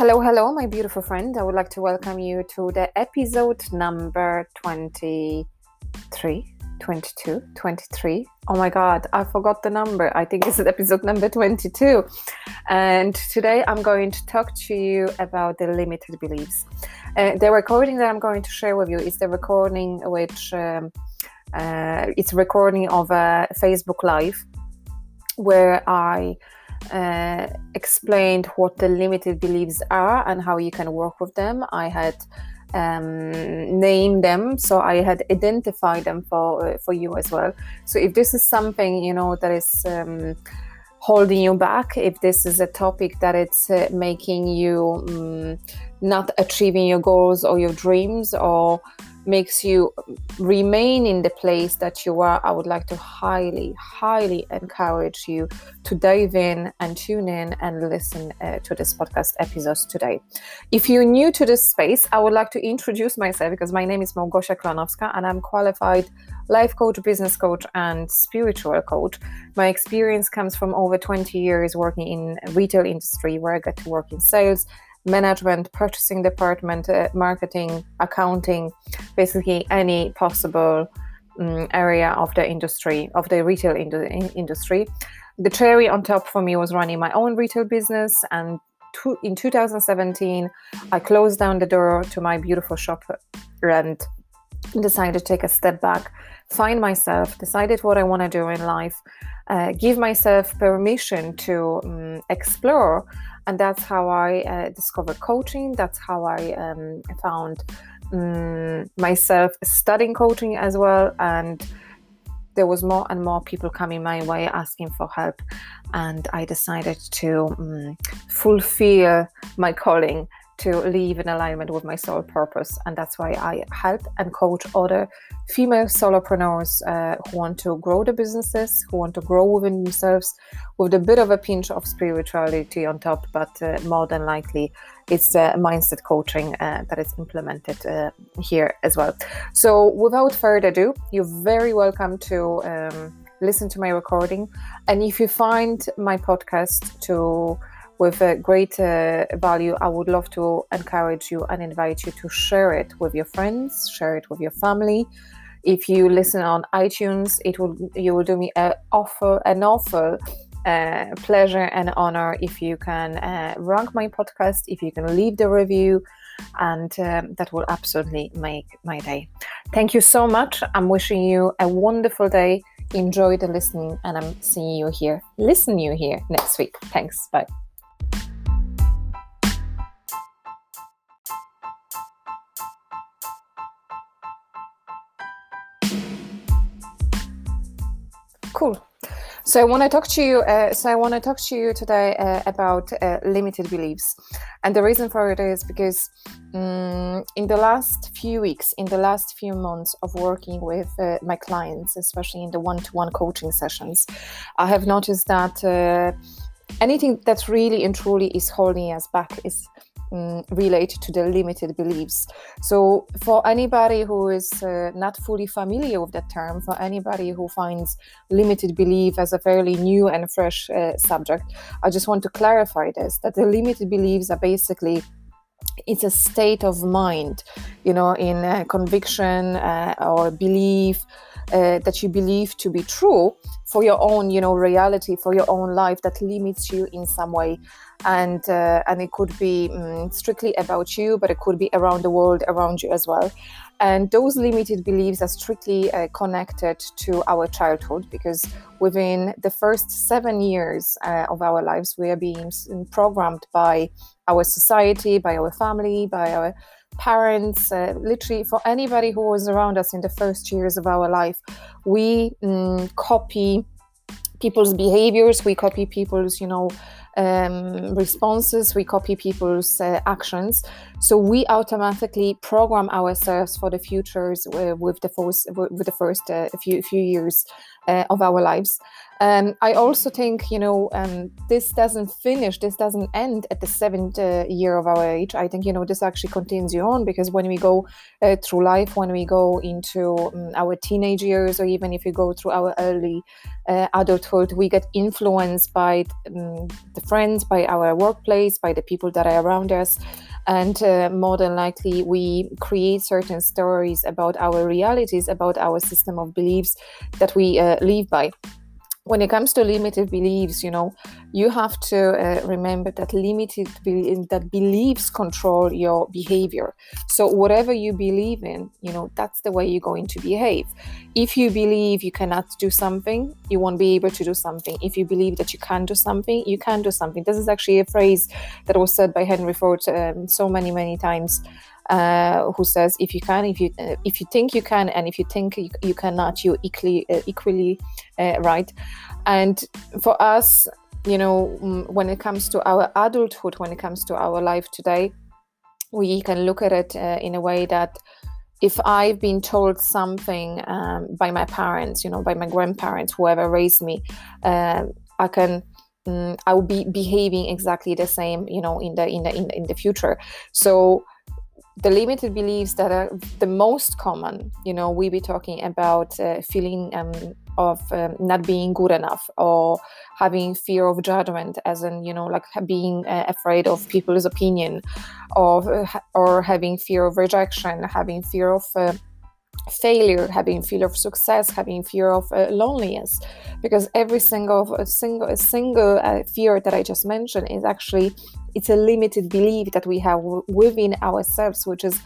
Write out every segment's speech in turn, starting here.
Hello, hello, my beautiful friend. I would like to welcome you to the episode number 23, 22, 23. Oh my god, I forgot the number. I think it's episode number 22. And today I'm going to talk to you about the limited beliefs. Uh, the recording that I'm going to share with you is the recording which um, uh, it's recording of a Facebook Live where I uh, explained what the limited beliefs are and how you can work with them. I had um, named them, so I had identified them for uh, for you as well. So if this is something you know that is um, holding you back, if this is a topic that it's uh, making you um, not achieving your goals or your dreams or makes you remain in the place that you are, I would like to highly, highly encourage you to dive in and tune in and listen uh, to this podcast episodes today. If you're new to this space, I would like to introduce myself because my name is Małgosia Klonowska and I'm qualified life coach, business coach, and spiritual coach. My experience comes from over 20 years working in retail industry where I got to work in sales management, purchasing department, uh, marketing, accounting, basically any possible um, area of the industry, of the retail in- industry. The cherry on top for me was running my own retail business. And to- in 2017, I closed down the door to my beautiful shop and decided to take a step back, find myself, decided what I want to do in life, uh, give myself permission to um, explore and that's how I uh, discovered coaching. That's how I um, found um, myself studying coaching as well. And there was more and more people coming my way asking for help, and I decided to um, fulfill my calling to live in alignment with my soul purpose. And that's why I help and coach other female solopreneurs uh, who want to grow their businesses, who want to grow within themselves with a bit of a pinch of spirituality on top, but uh, more than likely it's the mindset coaching uh, that is implemented uh, here as well. So without further ado, you're very welcome to um, listen to my recording. And if you find my podcast to with a great uh, value, I would love to encourage you and invite you to share it with your friends, share it with your family. If you listen on iTunes, it will you will do me a offer an awful uh, pleasure and honor if you can uh, rank my podcast, if you can leave the review, and um, that will absolutely make my day. Thank you so much. I'm wishing you a wonderful day. Enjoy the listening, and I'm seeing you here, listen you here next week. Thanks. Bye. Cool. So I want to talk to you. Uh, so I want to talk to you today uh, about uh, limited beliefs, and the reason for it is because um, in the last few weeks, in the last few months of working with uh, my clients, especially in the one-to-one coaching sessions, I have noticed that uh, anything that really and truly is holding us back is um, related to the limited beliefs. So, for anybody who is uh, not fully familiar with that term, for anybody who finds limited belief as a fairly new and fresh uh, subject, I just want to clarify this that the limited beliefs are basically it's a state of mind, you know, in uh, conviction uh, or belief uh, that you believe to be true for your own you know reality for your own life that limits you in some way. And uh, and it could be um, strictly about you but it could be around the world around you as well. And those limited beliefs are strictly uh, connected to our childhood because within the first seven years uh, of our lives we are being programmed by our society by our family by our parents, uh, literally for anybody who was around us in the first years of our life, we mm, copy people's behaviors, we copy people's, you know, um, responses, we copy people's uh, actions. So we automatically program ourselves for the futures uh, with the first with the first uh, few few years uh, of our lives. Um, I also think, you know, um, this doesn't finish, this doesn't end at the seventh uh, year of our age. I think, you know, this actually continues on because when we go uh, through life, when we go into um, our teenage years, or even if we go through our early uh, adulthood, we get influenced by um, the friends, by our workplace, by the people that are around us. And uh, more than likely, we create certain stories about our realities, about our system of beliefs that we uh, live by when it comes to limited beliefs you know you have to uh, remember that limited be- that beliefs control your behavior. So whatever you believe in you know that's the way you're going to behave. If you believe you cannot do something you won't be able to do something. If you believe that you can do something you can do something. This is actually a phrase that was said by henry ford um, so many many times uh, who says if you can, if you uh, if you think you can, and if you think you, you cannot, you're equally uh, equally uh, right. And for us, you know, mm, when it comes to our adulthood, when it comes to our life today, we can look at it uh, in a way that if I've been told something um, by my parents, you know, by my grandparents, whoever raised me, um, I can um, I will be behaving exactly the same, you know, in the in the in the, in the future. So the limited beliefs that are the most common you know we be talking about uh, feeling um, of um, not being good enough or having fear of judgment as in you know like being uh, afraid of people's opinion or uh, or having fear of rejection having fear of uh, failure having fear of success having fear of uh, loneliness. Because every single single single uh, fear that i just mentioned is actually it's a limited belief that we have within ourselves which is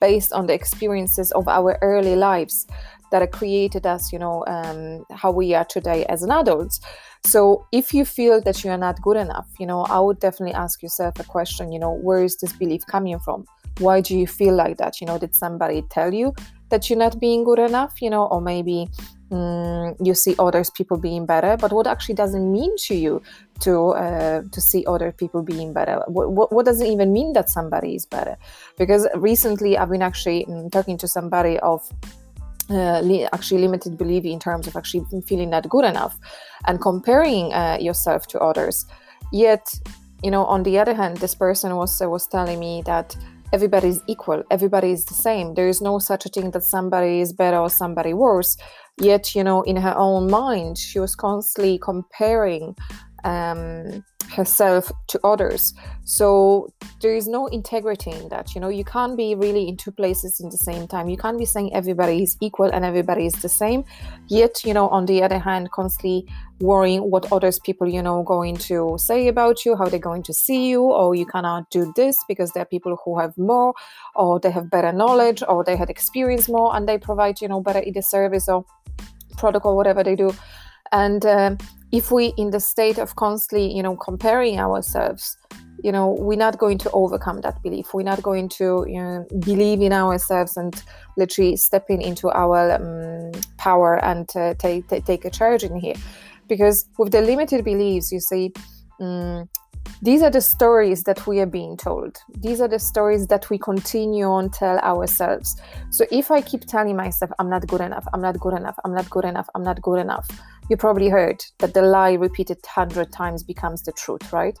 based on the experiences of our early lives that created us you know um, how we are today as an adult. So if you feel that you are not good enough you know i would definitely ask yourself a question you know where is this belief coming from? Why do you feel like that? You know did somebody tell you that you're not being good enough you know or maybe mm, you see others people being better but what actually doesn't mean to you to uh, to see other people being better? What, what, what, does it even mean that somebody is better? Because recently i've been actually mm, talking to somebody of uh, li- actually limited belief in terms of actually feeling not good enough and comparing uh, yourself to others. Yet you know on the other hand this person was was telling me that everybody is equal everybody is the same. There is no such a thing that somebody is better or somebody worse. Yet you know in her own mind she was constantly comparing um, herself to others. So there is no integrity in that you know you can't be really in two places in the same time. You can't be saying everybody is equal and everybody is the same yet you know on the other hand constantly worrying what others people you know going to say about you how they're going to see you or you cannot do this because there are people who have more or they have better knowledge or they had experience more and they provide you know better either service or product or whatever they do. And um, if we in the state of constantly you know comparing ourselves you know we're not going to overcome that belief. We're not going to you know, believe in ourselves and literally stepping into our um, power and uh, take, take a charge in here. Because with the limited beliefs you see um, these are the stories that we are being told. These are the stories that we continue on tell ourselves. So if i keep telling myself i'm not good enough i'm not good enough i'm not good enough i'm not good enough you probably heard that the lie repeated 100 times becomes the truth right?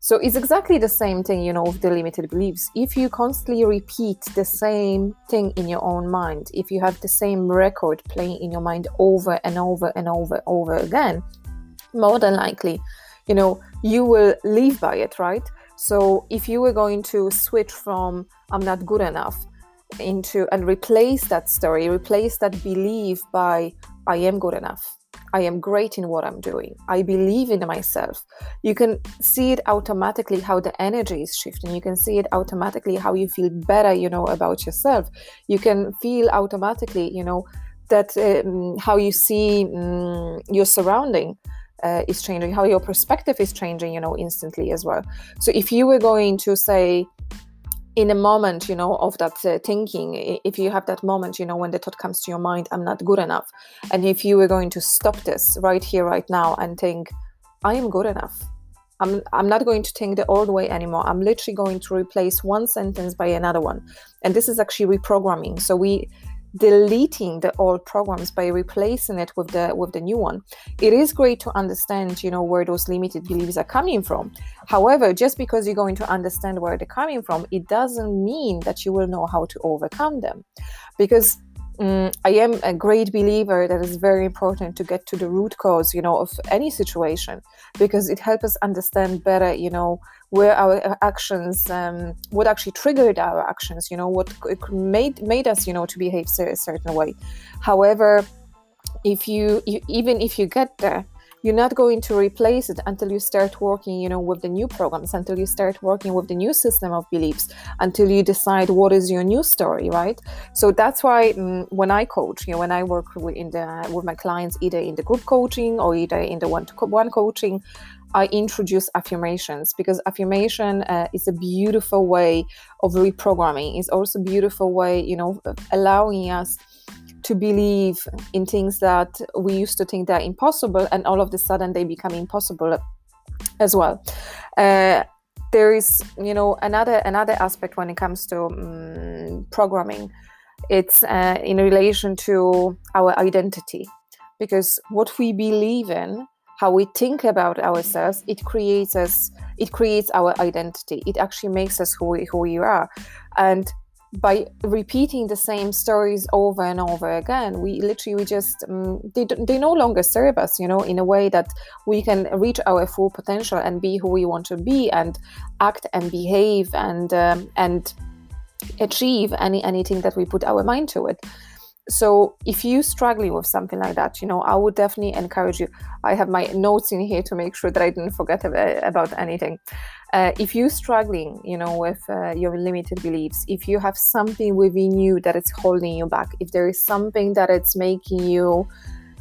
So it's exactly the same thing you know with the limited beliefs. If you constantly repeat the same thing in your own mind if you have the same record playing in your mind over and over and over and over again more than likely you know you will live by it right? So if you were going to switch from i'm not good enough into and replace that story replace that belief by i am good enough I am great in what I'm doing. I believe in myself. You can see it automatically how the energy is shifting. You can see it automatically how you feel better, you know, about yourself. You can feel automatically, you know, that um, how you see um, your surrounding uh, is changing, how your perspective is changing, you know, instantly as well. So if you were going to say, in a moment you know of that uh, thinking if you have that moment you know when the thought comes to your mind i'm not good enough. And if you were going to stop this right here right now and think i am good enough. I'm i'm not going to think the old way anymore. I'm literally going to replace one sentence by another one. And this is actually reprogramming. So we deleting the old programs by replacing it with the with the new one. It is great to understand you know where those limited beliefs are coming from. However just because you're going to understand where they're coming from it doesn't mean that you will know how to overcome them. Because um, I am a great believer that it's very important to get to the root cause, you know, of any situation. Because it helps us understand better, you know, where our actions, um, what actually triggered our actions, you know, what made made us, you know, to behave a certain way. However, if you, you even if you get there, you're not going to replace it until you start working you know with the new programs until you start working with the new system of beliefs until you decide what is your new story right so that's why um, when i coach you know when i work with, in the with my clients either in the group coaching or either in the one-to-one coaching I introduce affirmations because affirmation uh, is a beautiful way of reprogramming. It's also a beautiful way, you know, allowing us to believe in things that we used to think that are impossible, and all of a sudden they become impossible as well. Uh, there is, you know, another another aspect when it comes to um, programming. It's uh, in relation to our identity, because what we believe in how we think about ourselves it creates us it creates our identity. It actually makes us who we, who we are. And by repeating the same stories over and over again we literally we just um, they, they no longer serve us you know in a way that we can reach our full potential and be who we want to be and act and behave and um, and achieve any anything that we put our mind to it so if you're struggling with something like that you know i would definitely encourage you. I have my notes in here to make sure that i didn't forget about anything. Uh, if you're struggling you know with uh, your limited beliefs if you have something within you that is holding you back if there is something that it's making you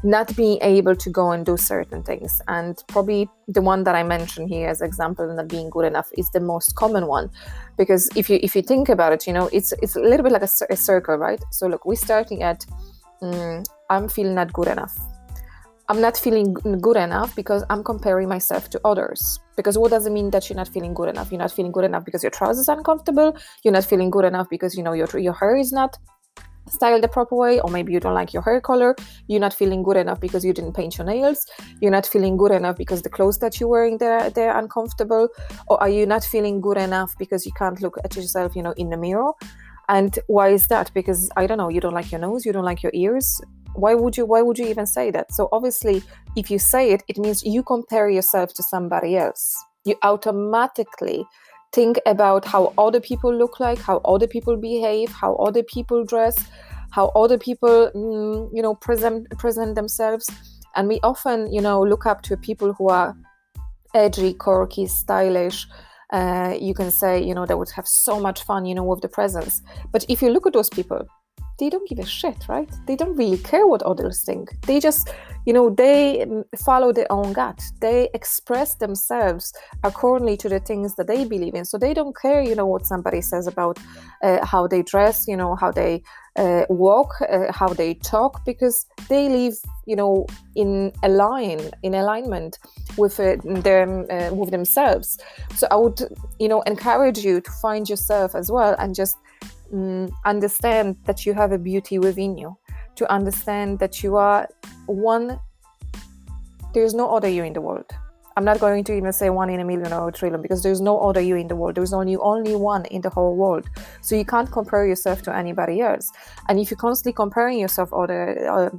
not being able to go and do certain things. And probably the one that i mentioned here as example not being good enough is the most common one. Because if you if you think about it you know it's it's a little bit like a, a circle right? So look we're starting at mm, i'm feeling not good enough. I'm not feeling good enough because i'm comparing myself to others. Because what does it mean that you're not feeling good enough? You're not feeling good enough because your trousers are uncomfortable. You're not feeling good enough because you know your, your hair is not styled the proper way or maybe you don't like your hair color you're not feeling good enough because you didn't paint your nails you're not feeling good enough because the clothes that you're wearing they're, they're uncomfortable or are you not feeling good enough because you can't look at yourself you know in the mirror? And why is that? Because i don't know you don't like your nose you don't like your ears. Why would you why would you even say that? So obviously if you say it it means you compare yourself to somebody else. You automatically think about how other people look like, how other people behave, how other people dress, how other people, mm, you know, present present themselves. And we often, you know, look up to people who are edgy, quirky, stylish. Uh, you can say, you know, they would have so much fun, you know, with the presence. But if you look at those people, they don't give a shit, right? They don't really care what others think. They just, you know, they follow their own gut. They express themselves accordingly to the things that they believe in. So they don't care, you know, what somebody says about uh, how they dress, you know, how they uh, walk, uh, how they talk, because they live, you know, in a line, in alignment with uh, them, uh, with themselves. So I would, you know, encourage you to find yourself as well and just um, understand that you have a beauty within you, to understand that you are one, there's no other you in the world. I'm not going to even say one in a million or a trillion because there's no other you in the world. There's only only one in the whole world. So you can't compare yourself to anybody else. And if you're constantly comparing yourself other uh,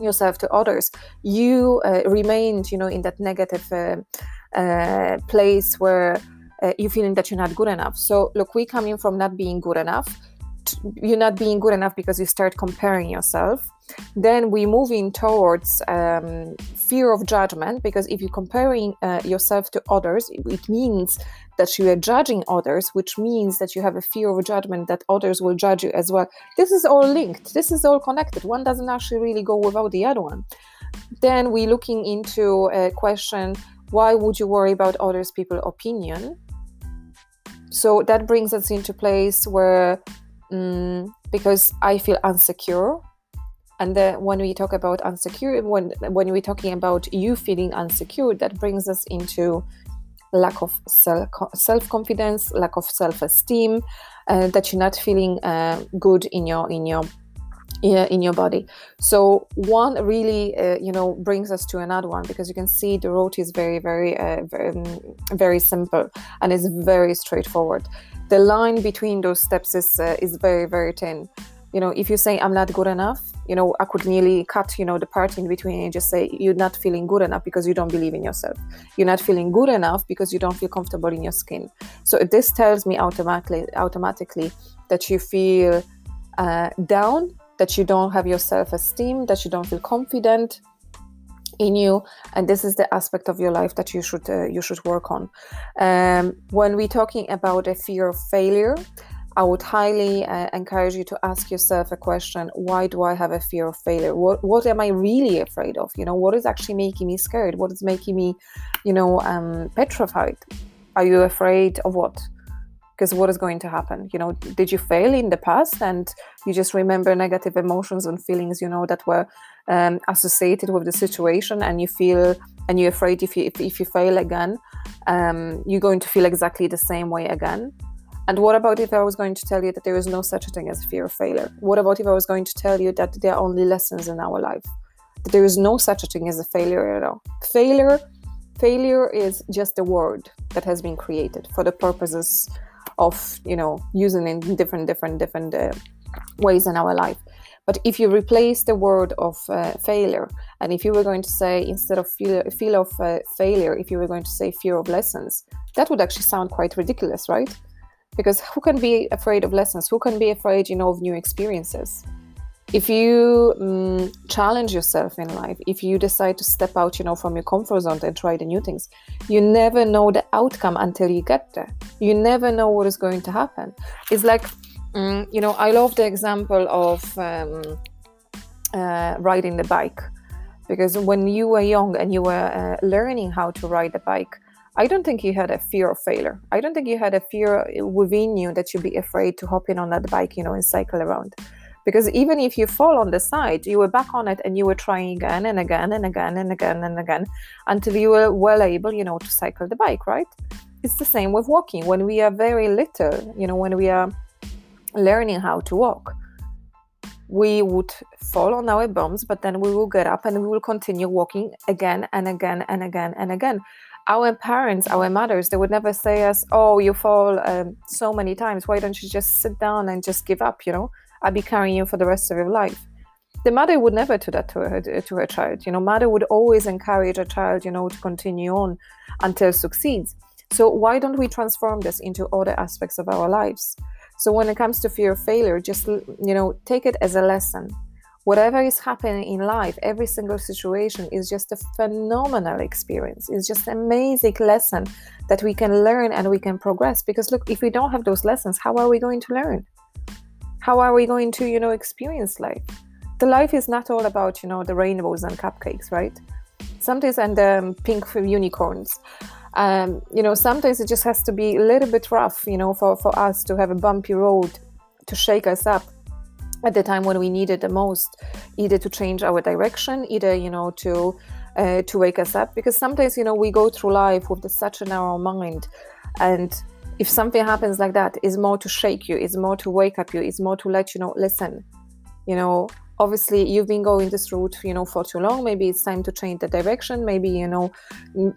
yourself to others, you uh, remain, you know, in that negative uh, uh place where uh, you feeling that you're not good enough. So look, we coming from not being good enough. You're not being good enough because you start comparing yourself. Then we moving towards um, fear of judgment because if you're comparing uh, yourself to others, it means that you are judging others, which means that you have a fear of judgment that others will judge you as well. This is all linked. This is all connected. One doesn't actually really go without the other one. Then we're looking into a question why would you worry about others people opinion so that brings us into place where um, because i feel insecure and then when we talk about insecure when when we're talking about you feeling insecure that brings us into lack of self confidence lack of self esteem uh, that you're not feeling uh, good in your in your in your body. So one really uh, you know brings us to another one because you can see the road is very very uh, very, um, very simple and it's very straightforward. The line between those steps is uh, is very very thin. You know if you say i'm not good enough you know i could nearly cut you know the part in between and just say you're not feeling good enough because you don't believe in yourself. You're not feeling good enough because you don't feel comfortable in your skin. So this tells me automatically automatically that you feel uh, down that you don't have your self esteem, that you don't feel confident in you and this is the aspect of your life that you should uh, you should work on. Um, when we're talking about a fear of failure i would highly uh, encourage you to ask yourself a question why do i have a fear of failure? What, what am i really afraid of? You know what is actually making me scared? What is making me you know um, petrified? Are you afraid of what because what is going to happen you know did you fail in the past and you just remember negative emotions and feelings you know that were um, associated with the situation and you feel and you're afraid if you if, if you fail again um, you're going to feel exactly the same way again and what about if I was going to tell you that there is no such a thing as fear of failure? What about if I was going to tell you that there are only lessons in our life? That there is no such a thing as a failure at all. Failure, failure is just a word that has been created for the purposes of you know using in different different different uh, ways in our life. But if you replace the word of uh, failure and if you were going to say instead of feel, feel of uh, failure if you were going to say fear of lessons that would actually sound quite ridiculous right? Because who can be afraid of lessons? Who can be afraid you know of new experiences if you um, challenge yourself in life if you decide to step out you know from your comfort zone and try the new things you never know the outcome until you get there. You never know what is going to happen. It's like um, you know i love the example of um, uh, riding the bike. Because when you were young and you were uh, learning how to ride the bike I don't think you had a fear of failure. I don't think you had a fear within you that you'd be afraid to hop in on that bike, you know, and cycle around because even if you fall on the side you were back on it and you were trying again and again and again and again and again until you were well able you know to cycle the bike right? It's the same with walking. When we are very little you know when we are learning how to walk we would fall on our bums but then we will get up and we will continue walking again and again and again and again. Our parents our mothers they would never say us oh you fall um, so many times. Why don't you just sit down and just give up you know I'll be carrying you for the rest of your life. The mother would never do that to her to her child. You know, mother would always encourage a child, you know, to continue on until succeeds. So why don't we transform this into other aspects of our lives? So when it comes to fear of failure, just you know, take it as a lesson. Whatever is happening in life, every single situation is just a phenomenal experience. It's just an amazing lesson that we can learn and we can progress. Because look, if we don't have those lessons, how are we going to learn? How are we going to you know experience life? The life is not all about you know the rainbows and cupcakes right? Sometimes and um, pink unicorns. Um, you know sometimes it just has to be a little bit rough you know for, for us to have a bumpy road to shake us up at the time when we need it the most either to change our direction either you know to uh, to wake us up. Because sometimes you know we go through life with such a narrow mind and if something happens like that is more to shake you is more to wake up you is more to let you know listen you know obviously you've been going this route you know for too long. Maybe it's time to change the direction. Maybe you know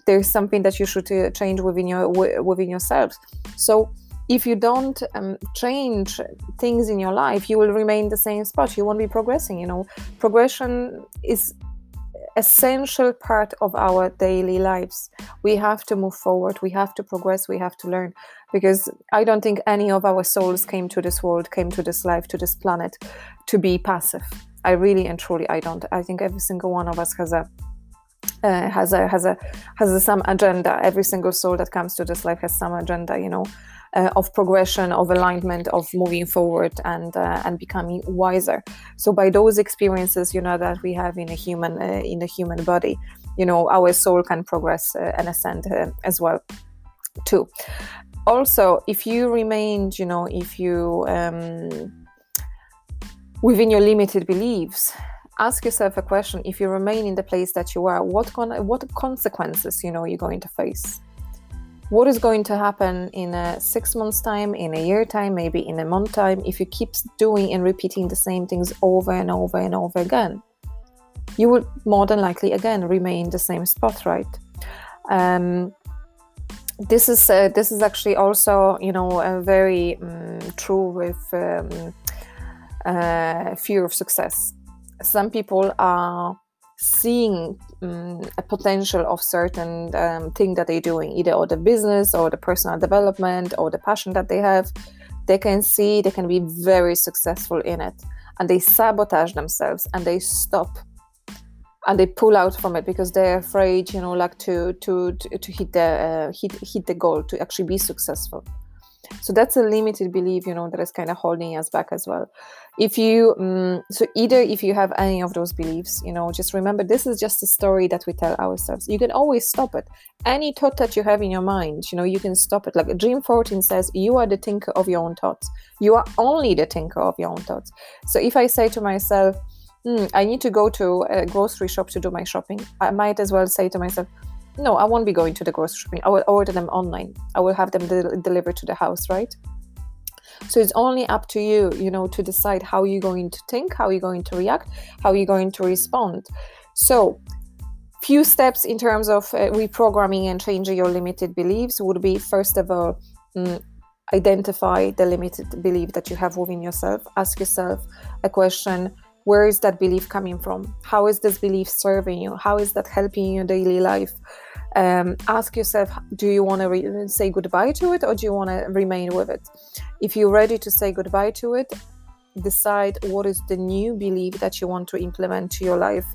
there's something that you should uh, change within your within yourselves so if you don't um, change things in your life you will remain the same spot. You won't be progressing you know. Progression is essential part of our daily lives. We have to move forward, we have to progress, we have to learn because I don't think any of our souls came to this world, came to this life, to this planet to be passive. I really and truly I don't. I think every single one of us has a uh, has a has a has a, some agenda. Every single soul that comes to this life has some agenda, you know, uh, of progression, of alignment, of moving forward and uh, and becoming wiser. So by those experiences, you know, that we have in a human uh, in a human body, you know, our soul can progress uh, and ascend uh, as well, too. Also, if you remain, you know, if you um, within your limited beliefs ask yourself a question if you remain in the place that you are what con- what consequences you know you're going to face what is going to happen in a six months time in a year time maybe in a month time if you keep doing and repeating the same things over and over and over again you will more than likely again remain the same spot right? Um, this is uh, this is actually also you know a very um, true with um, uh, fear of success. Some people are seeing um, a potential of certain um, thing that they're doing either or the business or the personal development or the passion that they have they can see they can be very successful in it. And they sabotage themselves and they stop and they pull out from it because they're afraid you know like to to to, to hit the uh, hit hit the goal to actually be successful so that's a limited belief you know that is kind of holding us back as well. If you um, so either if you have any of those beliefs you know just remember this is just a story that we tell ourselves. You can always stop it. Any thought that you have in your mind you know you can stop it. Like dream 14 says you are the thinker of your own thoughts. You are only the thinker of your own thoughts. So if i say to myself hmm, i need to go to a grocery shop to do my shopping i might as well say to myself no, I won't be going to the grocery shopping. I will order them online. I will have them de- delivered to the house, right? So it's only up to you, you know, to decide how you're going to think, how you're going to react, how you're going to respond. So, few steps in terms of uh, reprogramming and changing your limited beliefs would be first of all, mm, identify the limited belief that you have within yourself. Ask yourself a question where is that belief coming from? How is this belief serving you? How is that helping your daily life? Um, ask yourself do you want to re- say goodbye to it or do you want to remain with it? If you're ready to say goodbye to it decide what is the new belief that you want to implement to your life.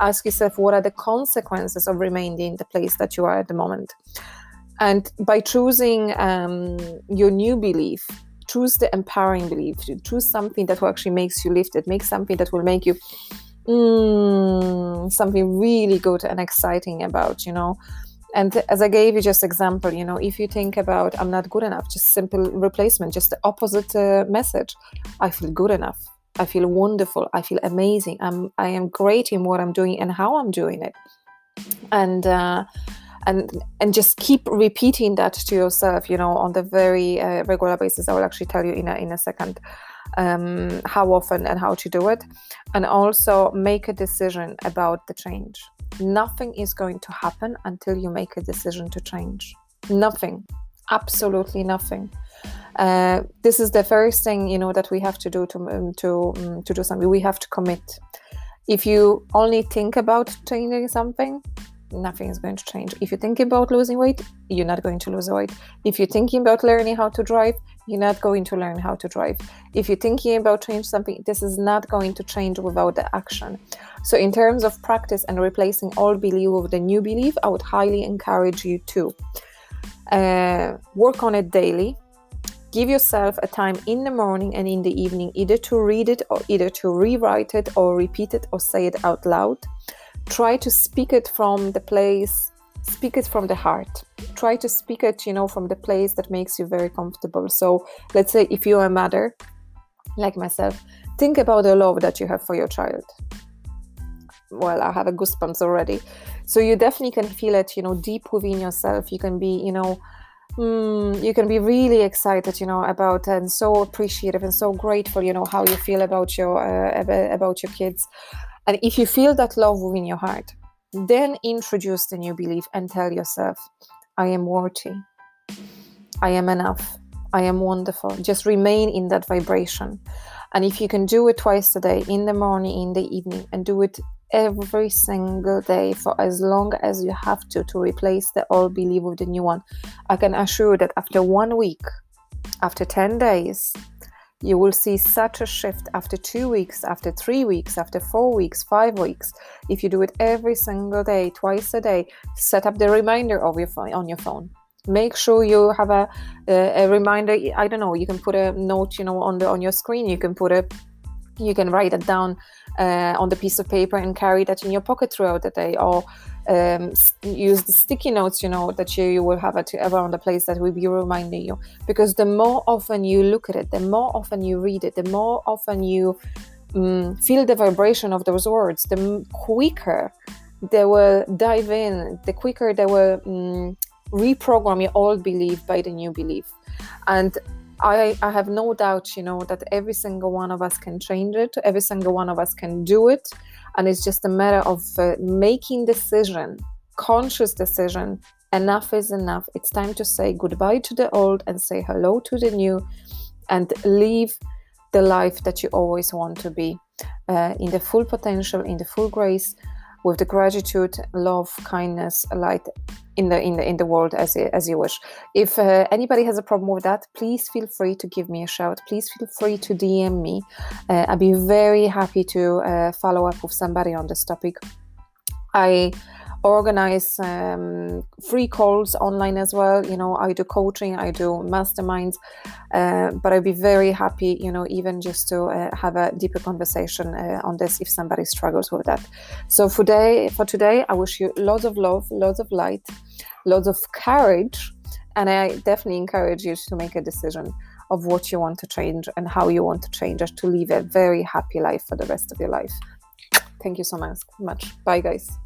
Ask yourself what are the consequences of remaining in the place that you are at the moment? And by choosing um, your new belief choose the empowering belief. Choose something that will actually makes you lifted make something that will make you mm, something really good and exciting about you know? And as i gave you just example you know if you think about i'm not good enough just simple replacement just the opposite uh, message. I feel good enough. I feel wonderful. I feel amazing. I'm i am great in what i'm doing and how i'm doing it. And uh, and and just keep repeating that to yourself you know on the very uh, regular basis. I will actually tell you in a, in a second um, how often and how to do it. And also make a decision about the change. Nothing is going to happen until you make a decision to change. Nothing. Absolutely nothing. Uh, this is the first thing you know that we have to do to um, to um, to do something. We have to commit. If you only think about changing something nothing is going to change. If you're thinking about losing weight, you're not going to lose weight. If you're thinking about learning how to drive, you're not going to learn how to drive. If you're thinking about change something, this is not going to change without the action. So, in terms of practice and replacing old belief with a new belief, I would highly encourage you to uh, work on it daily. Give yourself a time in the morning and in the evening, either to read it or either to rewrite it or repeat it or say it out loud try to speak it from the place speak it from the heart. Try to speak it you know from the place that makes you very comfortable. So let's say if you're a mother like myself think about the love that you have for your child. Well i have a goosebumps already. So you definitely can feel it you know deep within yourself. You can be you know mm, you can be really excited you know about and so appreciative and so grateful you know how you feel about your uh, about your kids and if you feel that love within your heart, then introduce the new belief and tell yourself, I am worthy. I am enough. I am wonderful. Just remain in that vibration. And if you can do it twice a day, in the morning, in the evening, and do it every single day for as long as you have to to replace the old belief with the new one, I can assure you that after one week, after 10 days, you will see such a shift after two weeks, after three weeks, after four weeks, five weeks. If you do it every single day, twice a day, set up the reminder of your phone on your phone. Make sure you have a, a, a reminder. I don't know. You can put a note, you know, on the on your screen. You can put a you can write it down uh, on the piece of paper and carry that in your pocket throughout the day or um, use the sticky notes you know that you, you will have at around the place that will be reminding you because the more often you look at it the more often you read it the more often you um, feel the vibration of those words the quicker they will dive in the quicker they will um, reprogram your old belief by the new belief. And I, I have no doubt, you know, that every single one of us can change it. Every single one of us can do it. And it's just a matter of uh, making decision, conscious decision. Enough is enough. It's time to say goodbye to the old and say hello to the new and live the life that you always want to be uh, in the full potential, in the full grace, with the gratitude, love, kindness, light in the in the in the world as as you wish. If uh, anybody has a problem with that, please feel free to give me a shout. Please feel free to DM me. Uh, I'd be very happy to uh, follow up with somebody on this topic. I organize um, free calls online as well. You know, I do coaching, I do masterminds, uh, but I'd be very happy, you know, even just to uh, have a deeper conversation uh, on this if somebody struggles with that. So for today, for today, I wish you lots of love, lots of light, lots of courage, and I definitely encourage you to make a decision of what you want to change and how you want to change it to live a very happy life for the rest of your life. Thank you so much much. Bye, guys.